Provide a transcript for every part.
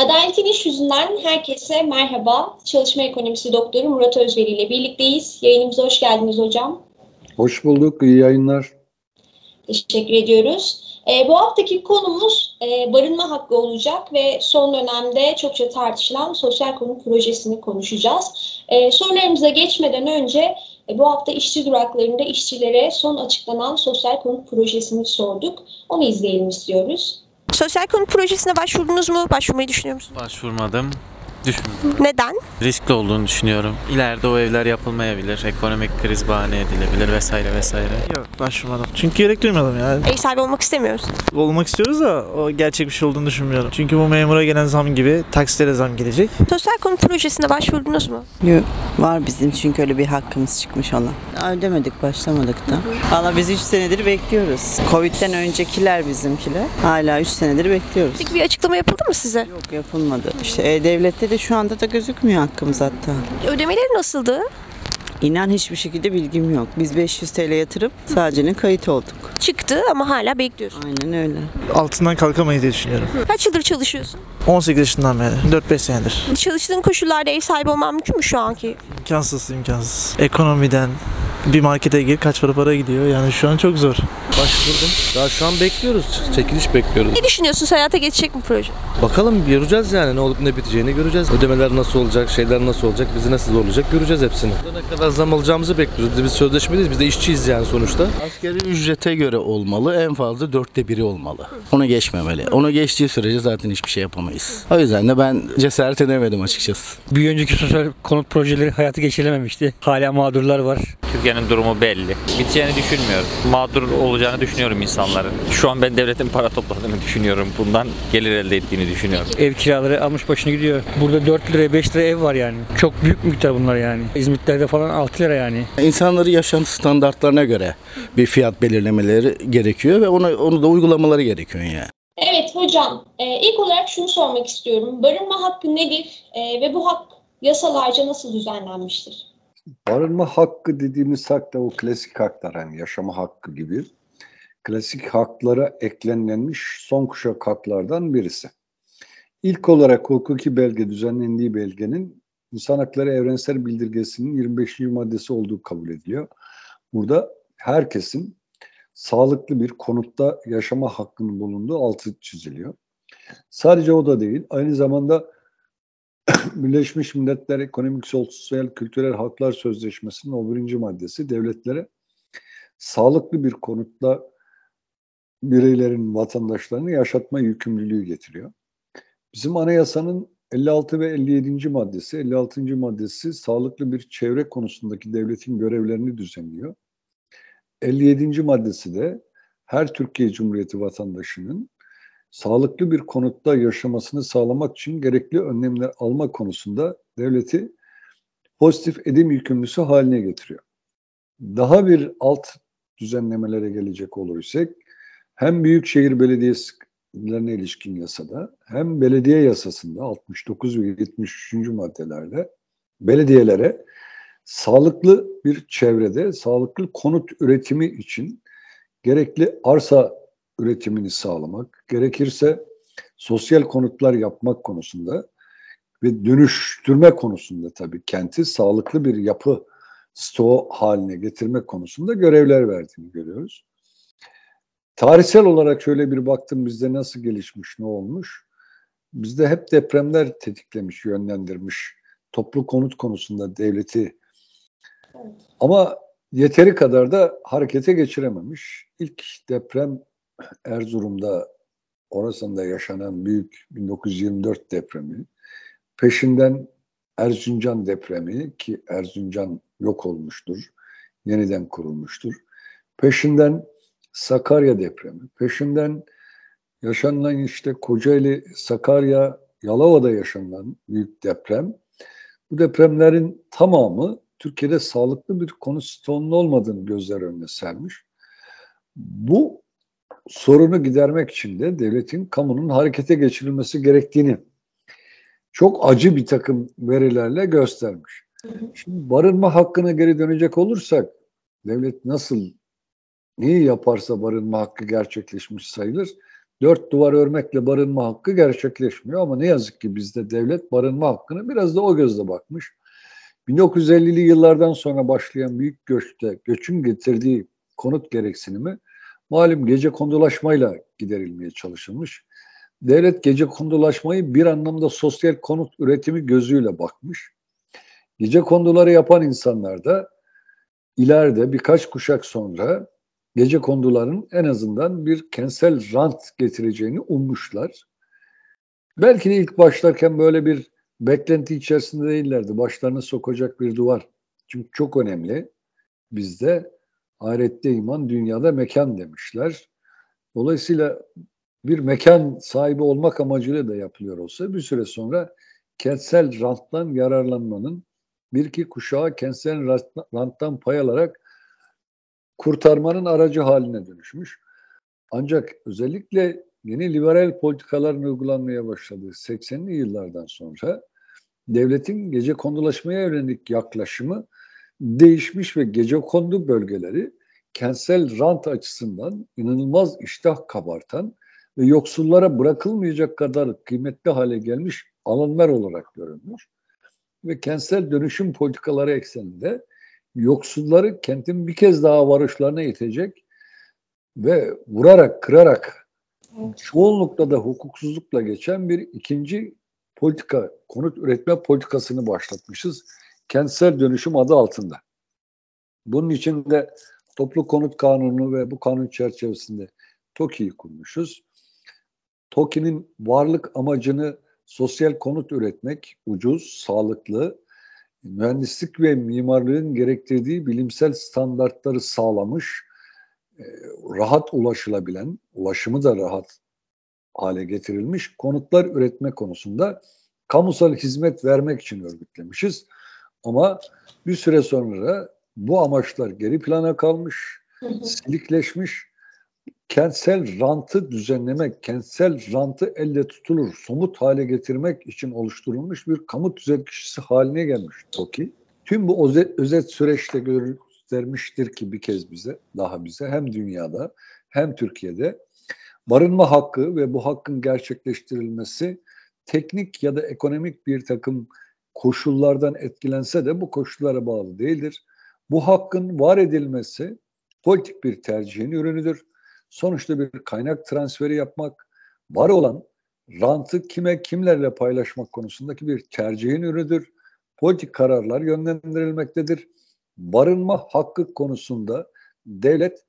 Adaletin iş yüzünden herkese merhaba. Çalışma ekonomisi doktoru Murat Özveri ile birlikteyiz. Yayınımıza hoş geldiniz hocam. Hoş bulduk, iyi yayınlar. Teşekkür ediyoruz. E, bu haftaki konumuz e, barınma hakkı olacak ve son dönemde çokça tartışılan sosyal konut projesini konuşacağız. E, sorularımıza geçmeden önce e, bu hafta işçi duraklarında işçilere son açıklanan sosyal konut projesini sorduk. Onu izleyelim istiyoruz. Sosyal konut projesine başvurdunuz mu? Başvurmayı düşünüyor musunuz? Başvurmadım. Düşünmüyorum. Neden? Riskli olduğunu düşünüyorum. İleride o evler yapılmayabilir. Ekonomik kriz bahane edilebilir vesaire vesaire. Yok başvurmadım. Çünkü gerek duymadım yani. Ev sahibi olmak istemiyoruz. Olmak istiyoruz da o gerçek bir şey olduğunu düşünmüyorum. Çünkü bu memura gelen zam gibi taksitlere zam gelecek. Sosyal konut projesine başvurdunuz mu? Yok, var bizim çünkü öyle bir hakkımız çıkmış ona. Daha ödemedik, başlamadık da. Valla biz 3 senedir bekliyoruz. Covid'den öncekiler bizimkiler. Hala 3 senedir bekliyoruz. Peki bir açıklama yapıldı mı size? Yok yapılmadı. İşte E-Devlet'te de şu anda da gözükmüyor hakkımız hatta. Ödemeleri nasıldı? İnan hiçbir şekilde bilgim yok. Biz 500 TL yatırıp sadece kayıt olduk. Çıktı ama hala bekliyorsun. Aynen öyle. Altından kalkamayız diye düşünüyorum. Kaç yıldır çalışıyorsun? 18 yaşından beri. 4-5 senedir. Çalıştığın koşullarda ev sahibi olman mümkün mü şu anki? İmkansız imkansız. Ekonomiden bir markete gir kaç para para gidiyor. Yani şu an çok zor. Başvurdum. Daha şu an bekliyoruz. Çekiliş bekliyoruz. Ne düşünüyorsun? Hayata geçecek mi proje? Bakalım göreceğiz yani ne olup ne biteceğini göreceğiz. Ödemeler nasıl olacak, şeyler nasıl olacak, bizi nasıl zorlayacak göreceğiz hepsini. Ne kadar zam alacağımızı bekliyoruz. Biz sözleşmeliyiz. Biz de işçiyiz yani sonuçta. Asgari ücrete göre olmalı. En fazla dörtte biri olmalı. Onu geçmemeli. Onu geçtiği sürece zaten hiçbir şey yapamayız. O yüzden de ben cesaret edemedim açıkçası. Bir önceki sosyal konut projeleri hayata geçirilememişti. Hala mağdurlar var. Türkiye'nin durumu belli. Biteceğini düşünmüyorum. Mağdur olacağını düşünüyorum insanların. Şu an ben devletin para topladığını düşünüyorum. Bundan gelir elde ettiğini düşünüyorum. Ev kiraları almış başını gidiyor. Burada 4 liraya 5 liraya ev var yani. Çok büyük miktar bunlar yani. İzmitlerde falan 6 lira yani. İnsanları yaşantı standartlarına göre bir fiyat belirlemeleri gerekiyor ve onu, onu da uygulamaları gerekiyor yani. Evet hocam, e, ilk olarak şunu sormak istiyorum. Barınma hakkı nedir e, ve bu hak yasalarca nasıl düzenlenmiştir? Barınma hakkı dediğimiz hak da o klasik haklar hani yaşama hakkı gibi. Klasik haklara eklenlenmiş son kuşak haklardan birisi. İlk olarak hukuki belge düzenlendiği belgenin İnsan Hakları Evrensel Bildirgesi'nin 25. maddesi olduğu kabul ediliyor. Burada herkesin sağlıklı bir konutta yaşama hakkının bulunduğu altı çiziliyor. Sadece o da değil, aynı zamanda Birleşmiş Milletler Ekonomik, Sosyal, Kültürel Haklar Sözleşmesi'nin o birinci maddesi devletlere sağlıklı bir konutla bireylerin, vatandaşlarını yaşatma yükümlülüğü getiriyor. Bizim anayasanın 56 ve 57. maddesi, 56. maddesi sağlıklı bir çevre konusundaki devletin görevlerini düzenliyor. 57. maddesi de her Türkiye Cumhuriyeti vatandaşının sağlıklı bir konutta yaşamasını sağlamak için gerekli önlemler alma konusunda devleti pozitif edim yükümlüsü haline getiriyor. Daha bir alt düzenlemelere gelecek olursak hem Büyükşehir Belediyesi'ne ilişkin yasada hem belediye yasasında 69 ve 73. maddelerde belediyelere sağlıklı bir çevrede sağlıklı konut üretimi için gerekli arsa üretimini sağlamak, gerekirse sosyal konutlar yapmak konusunda ve dönüştürme konusunda tabii kenti sağlıklı bir yapı stoğu haline getirmek konusunda görevler verdiğini görüyoruz. Tarihsel olarak şöyle bir baktım bizde nasıl gelişmiş, ne olmuş? Bizde hep depremler tetiklemiş, yönlendirmiş. Toplu konut konusunda devleti ama yeteri kadar da harekete geçirememiş. İlk deprem Erzurum'da orasında yaşanan büyük 1924 depremi, peşinden Erzincan depremi ki Erzincan yok olmuştur, yeniden kurulmuştur. Peşinden Sakarya depremi, peşinden yaşanılan işte Kocaeli, Sakarya, Yalova'da yaşanılan büyük deprem. Bu depremlerin tamamı Türkiye'de sağlıklı bir konu stoğunun olmadığını gözler önüne sermiş. Bu sorunu gidermek için de devletin, kamunun harekete geçirilmesi gerektiğini çok acı bir takım verilerle göstermiş. Şimdi barınma hakkına geri dönecek olursak devlet nasıl neyi yaparsa barınma hakkı gerçekleşmiş sayılır. dört duvar örmekle barınma hakkı gerçekleşmiyor ama ne yazık ki bizde devlet barınma hakkını biraz da o gözle bakmış. 1950'li yıllardan sonra başlayan büyük göçte göçün getirdiği konut gereksinimi malum gece kondulaşmayla giderilmeye çalışılmış. Devlet gece kondulaşmayı bir anlamda sosyal konut üretimi gözüyle bakmış. Gece konduları yapan insanlar da ileride birkaç kuşak sonra gece konduların en azından bir kentsel rant getireceğini ummuşlar. Belki de ilk başlarken böyle bir beklenti içerisinde değillerdi. Başlarını sokacak bir duvar. Çünkü çok önemli. Bizde ahirette iman, dünyada mekan demişler. Dolayısıyla bir mekan sahibi olmak amacıyla da yapılıyor olsa bir süre sonra kentsel ranttan yararlanmanın bir iki kuşağı kentsel ranttan pay alarak kurtarmanın aracı haline dönüşmüş. Ancak özellikle yeni liberal politikaların uygulanmaya başladığı 80'li yıllardan sonra devletin gece kondulaşmaya yönelik yaklaşımı değişmiş ve gece kondu bölgeleri kentsel rant açısından inanılmaz iştah kabartan ve yoksullara bırakılmayacak kadar kıymetli hale gelmiş alanlar olarak görülmüş. Ve kentsel dönüşüm politikaları ekseninde yoksulları kentin bir kez daha varışlarına itecek ve vurarak, kırarak çoğunlukla da hukuksuzlukla geçen bir ikinci politika, konut üretme politikasını başlatmışız. Kentsel dönüşüm adı altında. Bunun için de toplu konut kanunu ve bu kanun çerçevesinde TOKİ'yi kurmuşuz. TOKİ'nin varlık amacını sosyal konut üretmek, ucuz, sağlıklı, mühendislik ve mimarlığın gerektirdiği bilimsel standartları sağlamış, e, rahat ulaşılabilen, ulaşımı da rahat hale getirilmiş konutlar üretme konusunda kamusal hizmet vermek için örgütlemişiz. Ama bir süre sonra bu amaçlar geri plana kalmış, silikleşmiş. Kentsel rantı düzenlemek, kentsel rantı elle tutulur, somut hale getirmek için oluşturulmuş bir kamu düzenleşisi haline gelmiş TOKİ. Tüm bu özet, özet süreçte göstermiştir ki bir kez bize, daha bize hem dünyada hem Türkiye'de. Barınma hakkı ve bu hakkın gerçekleştirilmesi teknik ya da ekonomik bir takım koşullardan etkilense de bu koşullara bağlı değildir. Bu hakkın var edilmesi politik bir tercihin ürünüdür sonuçta bir kaynak transferi yapmak, var olan rantı kime kimlerle paylaşmak konusundaki bir tercihin ürünüdür. Politik kararlar yönlendirilmektedir. Barınma hakkı konusunda devlet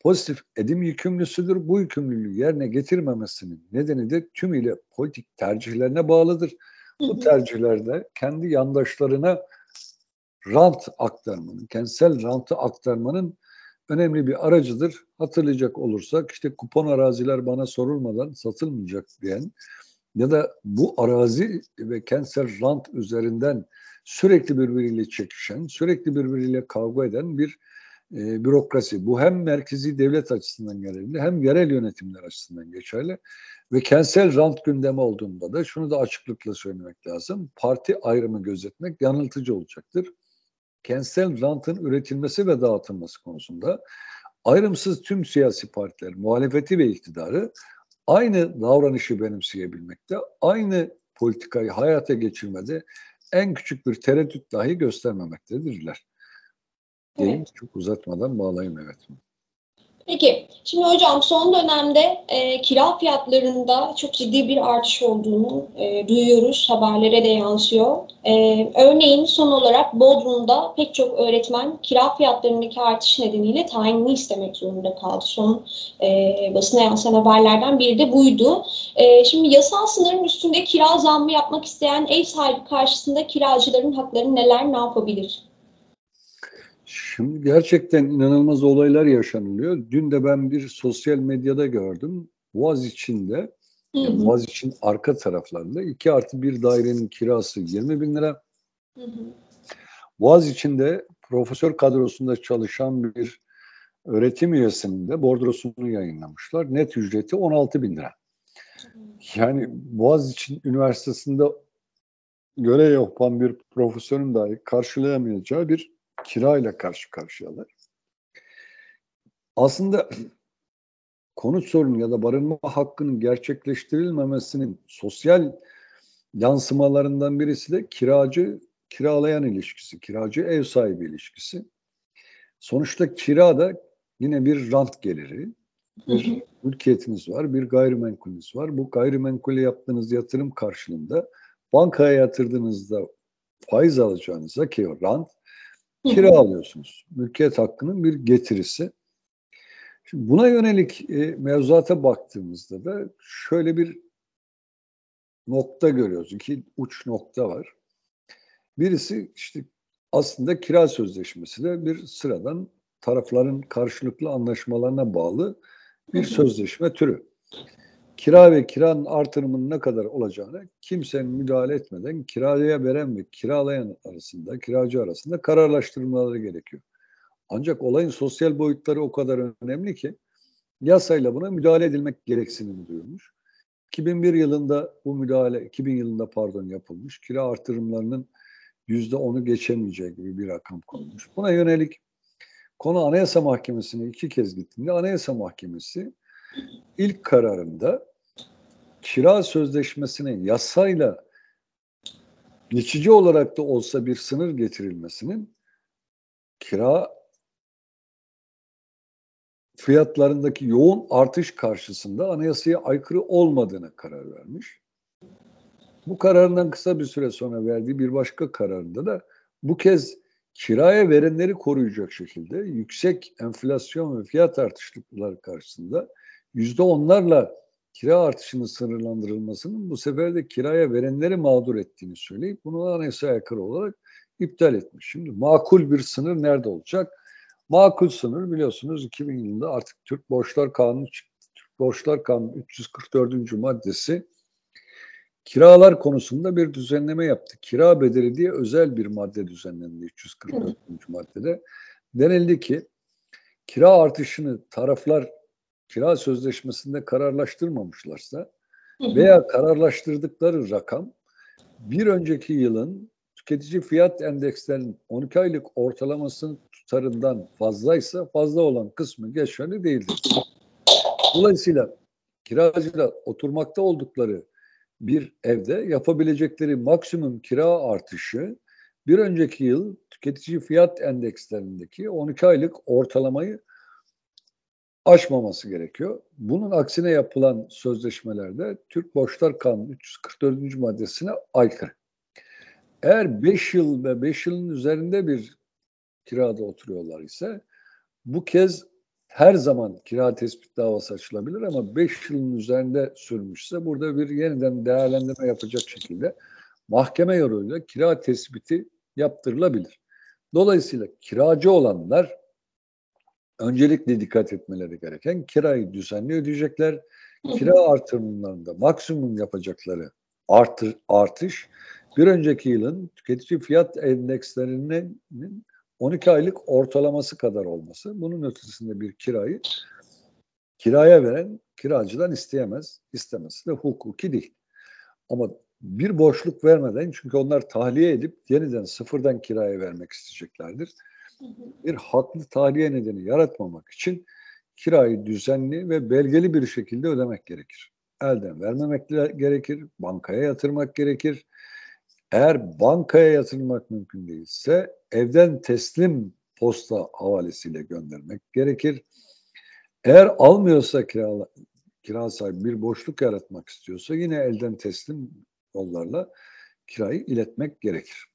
pozitif edim yükümlüsüdür. Bu yükümlülüğü yerine getirmemesinin nedeni de tümüyle politik tercihlerine bağlıdır. Bu tercihlerde kendi yandaşlarına rant aktarmanın, kentsel rantı aktarmanın önemli bir aracıdır. Hatırlayacak olursak işte kupon araziler bana sorulmadan satılmayacak diyen ya da bu arazi ve kentsel rant üzerinden sürekli birbiriyle çekişen, sürekli birbiriyle kavga eden bir e, bürokrasi. Bu hem merkezi devlet açısından geçerli hem yerel yönetimler açısından geçerli. Ve kentsel rant gündemi olduğunda da şunu da açıklıkla söylemek lazım. Parti ayrımı gözetmek yanıltıcı olacaktır kentsel rantın üretilmesi ve dağıtılması konusunda ayrımsız tüm siyasi partiler, muhalefeti ve iktidarı aynı davranışı benimseyebilmekte, aynı politikayı hayata geçirmede en küçük bir tereddüt dahi göstermemektedirler. Diyeyim, evet. çok uzatmadan bağlayayım evet. Peki, şimdi hocam son dönemde e, kira fiyatlarında çok ciddi bir artış olduğunu e, duyuyoruz, haberlere de yansıyor. E, örneğin son olarak Bodrum'da pek çok öğretmen kira fiyatlarındaki artış nedeniyle tayinini istemek zorunda kaldı. Son e, basına yansıyan haberlerden biri de buydu. E, şimdi yasal sınırın üstünde kira zammı yapmak isteyen ev sahibi karşısında kiracıların hakları neler, ne yapabilir? Şimdi gerçekten inanılmaz olaylar yaşanılıyor. Dün de ben bir sosyal medyada gördüm. Boğaz içinde, yani Boğaz için arka taraflarında 2 artı bir dairenin kirası 20 bin lira. Hı hı. Boğaz içinde profesör kadrosunda çalışan bir öğretim üyesinin de bordrosunu yayınlamışlar. Net ücreti 16 bin lira. Yani Boğaziçi Üniversitesi'nde görev yapan bir profesörün dahi karşılayamayacağı bir kirayla karşı karşıyalar. Aslında konut sorunu ya da barınma hakkının gerçekleştirilmemesinin sosyal yansımalarından birisi de kiracı kiralayan ilişkisi, kiracı ev sahibi ilişkisi. Sonuçta kira da yine bir rant geliri. Bir mülkiyetiniz var, bir gayrimenkulünüz var. Bu gayrimenkule yaptığınız yatırım karşılığında bankaya yatırdığınızda faiz alacağınıza ki o rant kira alıyorsunuz. Mülkiyet hakkının bir getirisi. Şimdi buna yönelik e, mevzuata baktığımızda da şöyle bir nokta görüyoruz. İki uç nokta var. Birisi işte aslında kira sözleşmesi de bir sıradan tarafların karşılıklı anlaşmalarına bağlı bir sözleşme türü. Kira ve kiranın artırımının ne kadar olacağını kimsenin müdahale etmeden kiraya veren ve kiralayan arasında, kiracı arasında kararlaştırmaları gerekiyor. Ancak olayın sosyal boyutları o kadar önemli ki yasayla buna müdahale edilmek gereksinimi duyulmuş. 2001 yılında bu müdahale, 2000 yılında pardon yapılmış. Kira artırımlarının yüzde onu geçemeyeceği gibi bir rakam konulmuş. Buna yönelik konu Anayasa Mahkemesi'ne iki kez gittiğinde Anayasa Mahkemesi ilk kararında kira sözleşmesine yasayla geçici olarak da olsa bir sınır getirilmesinin kira fiyatlarındaki yoğun artış karşısında anayasaya aykırı olmadığına karar vermiş. Bu kararından kısa bir süre sonra verdiği bir başka kararında da bu kez kiraya verenleri koruyacak şekilde yüksek enflasyon ve fiyat artışları karşısında yüzde onlarla kira artışının sınırlandırılmasının bu sefer de kiraya verenleri mağdur ettiğini söyleyip bunu anayasaya aykırı olarak iptal etmiş. Şimdi makul bir sınır nerede olacak? Makul sınır biliyorsunuz 2000 yılında artık Türk Borçlar Kanunu çıktı. Türk Borçlar Kanunu 344. maddesi kiralar konusunda bir düzenleme yaptı. Kira bedeli diye özel bir madde düzenlendi 344. maddede. Denildi ki kira artışını taraflar kira sözleşmesinde kararlaştırmamışlarsa veya kararlaştırdıkları rakam bir önceki yılın tüketici fiyat endekslerinin 12 aylık ortalamasının tutarından fazlaysa fazla olan kısmı geçerli değildir. Dolayısıyla kiracıyla oturmakta oldukları bir evde yapabilecekleri maksimum kira artışı bir önceki yıl tüketici fiyat endekslerindeki 12 aylık ortalamayı aşmaması gerekiyor. Bunun aksine yapılan sözleşmelerde Türk Borçlar Kanunu 344. maddesine aykırı. Eğer 5 yıl ve 5 yılın üzerinde bir kirada oturuyorlar ise bu kez her zaman kira tespit davası açılabilir ama 5 yılın üzerinde sürmüşse burada bir yeniden değerlendirme yapacak şekilde mahkeme yoluyla kira tespiti yaptırılabilir. Dolayısıyla kiracı olanlar öncelikle dikkat etmeleri gereken kirayı düzenli ödeyecekler. Kira artırımlarında maksimum yapacakları artır, artış bir önceki yılın tüketici fiyat endekslerinin 12 aylık ortalaması kadar olması. Bunun ötesinde bir kirayı kiraya veren kiracıdan isteyemez. İstemesi de hukuki değil. Ama bir boşluk vermeden çünkü onlar tahliye edip yeniden sıfırdan kiraya vermek isteyeceklerdir. Bir haklı tahliye nedeni yaratmamak için kirayı düzenli ve belgeli bir şekilde ödemek gerekir. Elden vermemek gerekir, bankaya yatırmak gerekir. Eğer bankaya yatırmak mümkün değilse evden teslim posta havalesiyle göndermek gerekir. Eğer almıyorsa kira, kira sahibi bir boşluk yaratmak istiyorsa yine elden teslim yollarla kirayı iletmek gerekir.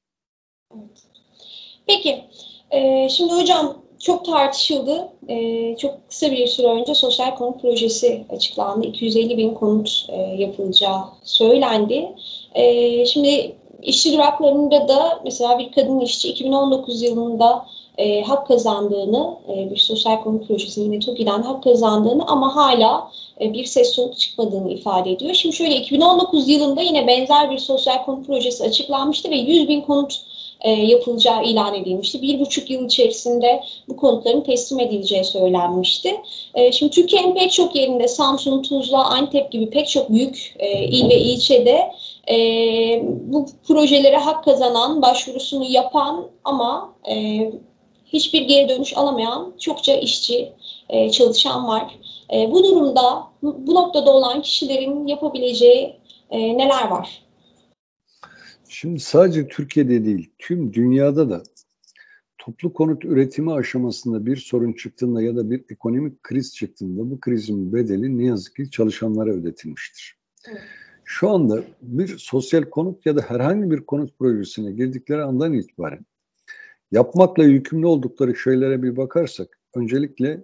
Peki, e, şimdi hocam çok tartışıldı. E, çok kısa bir süre önce sosyal konut projesi açıklandı. 250 bin konut e, yapılacağı söylendi. E, şimdi işçi duraklarında da mesela bir kadın işçi 2019 yılında e, hak kazandığını, e, bir sosyal konut projesi yine TOKİ'den hak kazandığını ama hala e, bir ses soluk çıkmadığını ifade ediyor. Şimdi şöyle 2019 yılında yine benzer bir sosyal konut projesi açıklanmıştı ve 100 bin konut e, yapılacağı ilan edilmişti. Bir buçuk yıl içerisinde bu konutların teslim edileceği söylenmişti. E, şimdi Türkiye'nin pek çok yerinde Samsun, Tuzla, Antep gibi pek çok büyük e, il ve ilçede e, bu projelere hak kazanan, başvurusunu yapan ama e, hiçbir geri dönüş alamayan çokça işçi, e, çalışan var. E, bu durumda bu, noktada olan kişilerin yapabileceği e, neler var? Şimdi sadece Türkiye'de değil, tüm dünyada da toplu konut üretimi aşamasında bir sorun çıktığında ya da bir ekonomik kriz çıktığında bu krizin bedeli ne yazık ki çalışanlara ödetilmiştir. Evet. Şu anda bir sosyal konut ya da herhangi bir konut projesine girdikleri andan itibaren yapmakla yükümlü oldukları şeylere bir bakarsak öncelikle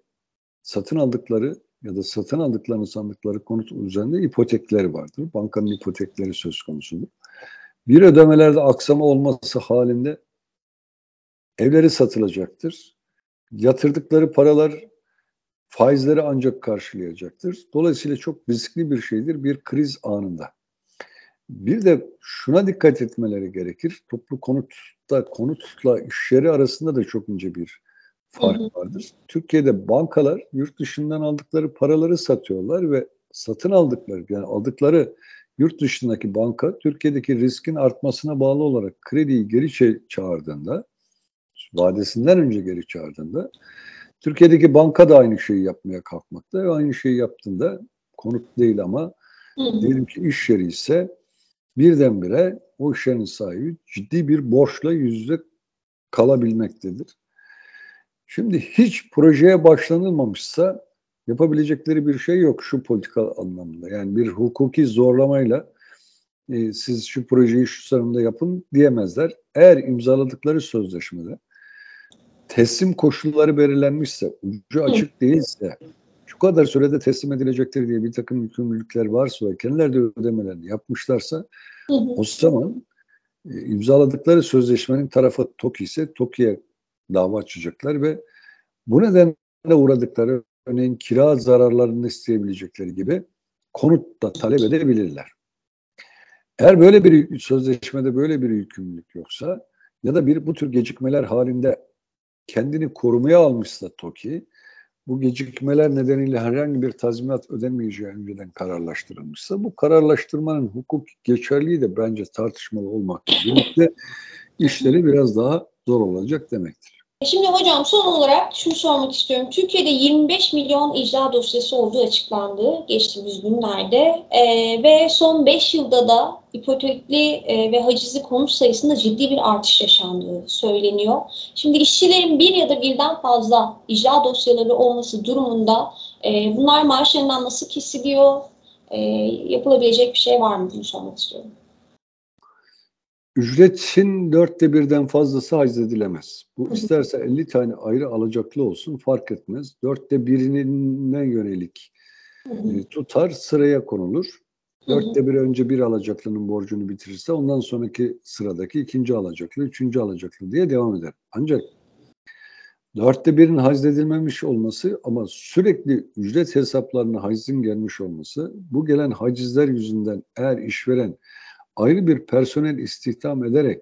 satın aldıkları ya da satın aldıklarını sandıkları konut üzerinde ipotekleri vardır. Bankanın ipotekleri söz konusudur. Bir ödemelerde aksama olması halinde evleri satılacaktır. Yatırdıkları paralar faizleri ancak karşılayacaktır. Dolayısıyla çok riskli bir şeydir bir kriz anında. Bir de şuna dikkat etmeleri gerekir. Toplu konutta konutla iş yeri arasında da çok ince bir fark vardır. Türkiye'de bankalar yurt dışından aldıkları paraları satıyorlar ve satın aldıkları yani aldıkları yurt dışındaki banka Türkiye'deki riskin artmasına bağlı olarak krediyi geri çağırdığında vadesinden önce geri çağırdığında Türkiye'deki banka da aynı şeyi yapmaya kalkmakta ve aynı şeyi yaptığında konut değil ama diyelim ki iş yeri ise birdenbire o iş yerinin sahibi ciddi bir borçla yüz yüze kalabilmektedir. Şimdi hiç projeye başlanılmamışsa yapabilecekleri bir şey yok şu politika anlamında. Yani bir hukuki zorlamayla e, siz şu projeyi şu sınırda yapın diyemezler. Eğer imzaladıkları sözleşmede teslim koşulları belirlenmişse, ucu açık değilse, şu kadar sürede teslim edilecektir diye bir takım yükümlülükler varsa ve kendileri de ödemelerini yapmışlarsa o zaman e, imzaladıkları sözleşmenin tarafı TOKİ ise TOKİ'ye dava açacaklar ve bu nedenle uğradıkları örneğin kira zararlarını isteyebilecekleri gibi konut da talep edebilirler. Eğer böyle bir sözleşmede böyle bir yükümlülük yoksa ya da bir bu tür gecikmeler halinde kendini korumaya almışsa TOKİ, bu gecikmeler nedeniyle herhangi bir tazminat ödenmeyeceği önceden kararlaştırılmışsa bu kararlaştırmanın hukuk geçerliği de bence tartışmalı olmakla birlikte işleri biraz daha zor olacak demektir. Şimdi hocam son olarak şunu sormak istiyorum. Türkiye'de 25 milyon icra dosyası olduğu açıklandı geçtiğimiz günlerde Ee, ve son 5 yılda da ipotekli e, ve hacizli konut sayısında ciddi bir artış yaşandığı söyleniyor. Şimdi işçilerin bir ya da birden fazla icra dosyaları olması durumunda e, bunlar maaşlarından nasıl kesiliyor? E, yapılabilecek bir şey var mı? Bunu sormak istiyorum. Ücretin dörtte birden fazlası haczedilemez. Bu isterse 50 tane ayrı alacaklı olsun fark etmez. Dörtte birine yönelik e, tutar sıraya konulur. Dörtte bir önce bir alacaklının borcunu bitirirse ondan sonraki sıradaki ikinci alacaklı, üçüncü alacaklı diye devam eder. Ancak dörtte birin haczedilmemiş olması ama sürekli ücret hesaplarına hacizin gelmiş olması bu gelen hacizler yüzünden eğer işveren ayrı bir personel istihdam ederek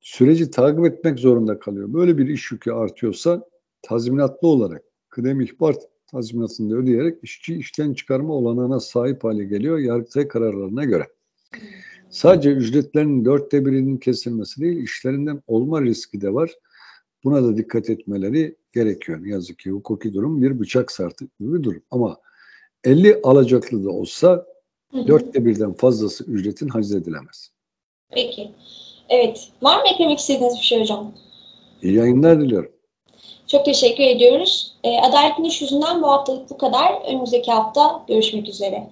süreci takip etmek zorunda kalıyor. Böyle bir iş yükü artıyorsa tazminatlı olarak kıdem ihbar tazminatını ödeyerek işçi işten çıkarma olanağına sahip hale geliyor Yargıtay kararlarına göre. Sadece ücretlerinin dörtte birinin kesilmesi değil, işlerinden olma riski de var. Buna da dikkat etmeleri gerekiyor. Yazık ki hukuki durum bir bıçak sartı gibi bir durum. Ama 50 alacaklı da olsa dörtte birden fazlası ücretin haczedilemez. Peki. Evet. Var mı eklemek istediğiniz bir şey hocam? İyi yayınlar diliyorum. Çok teşekkür ediyoruz. E, Adaletin İş Yüzünden bu haftalık bu kadar. Önümüzdeki hafta görüşmek üzere.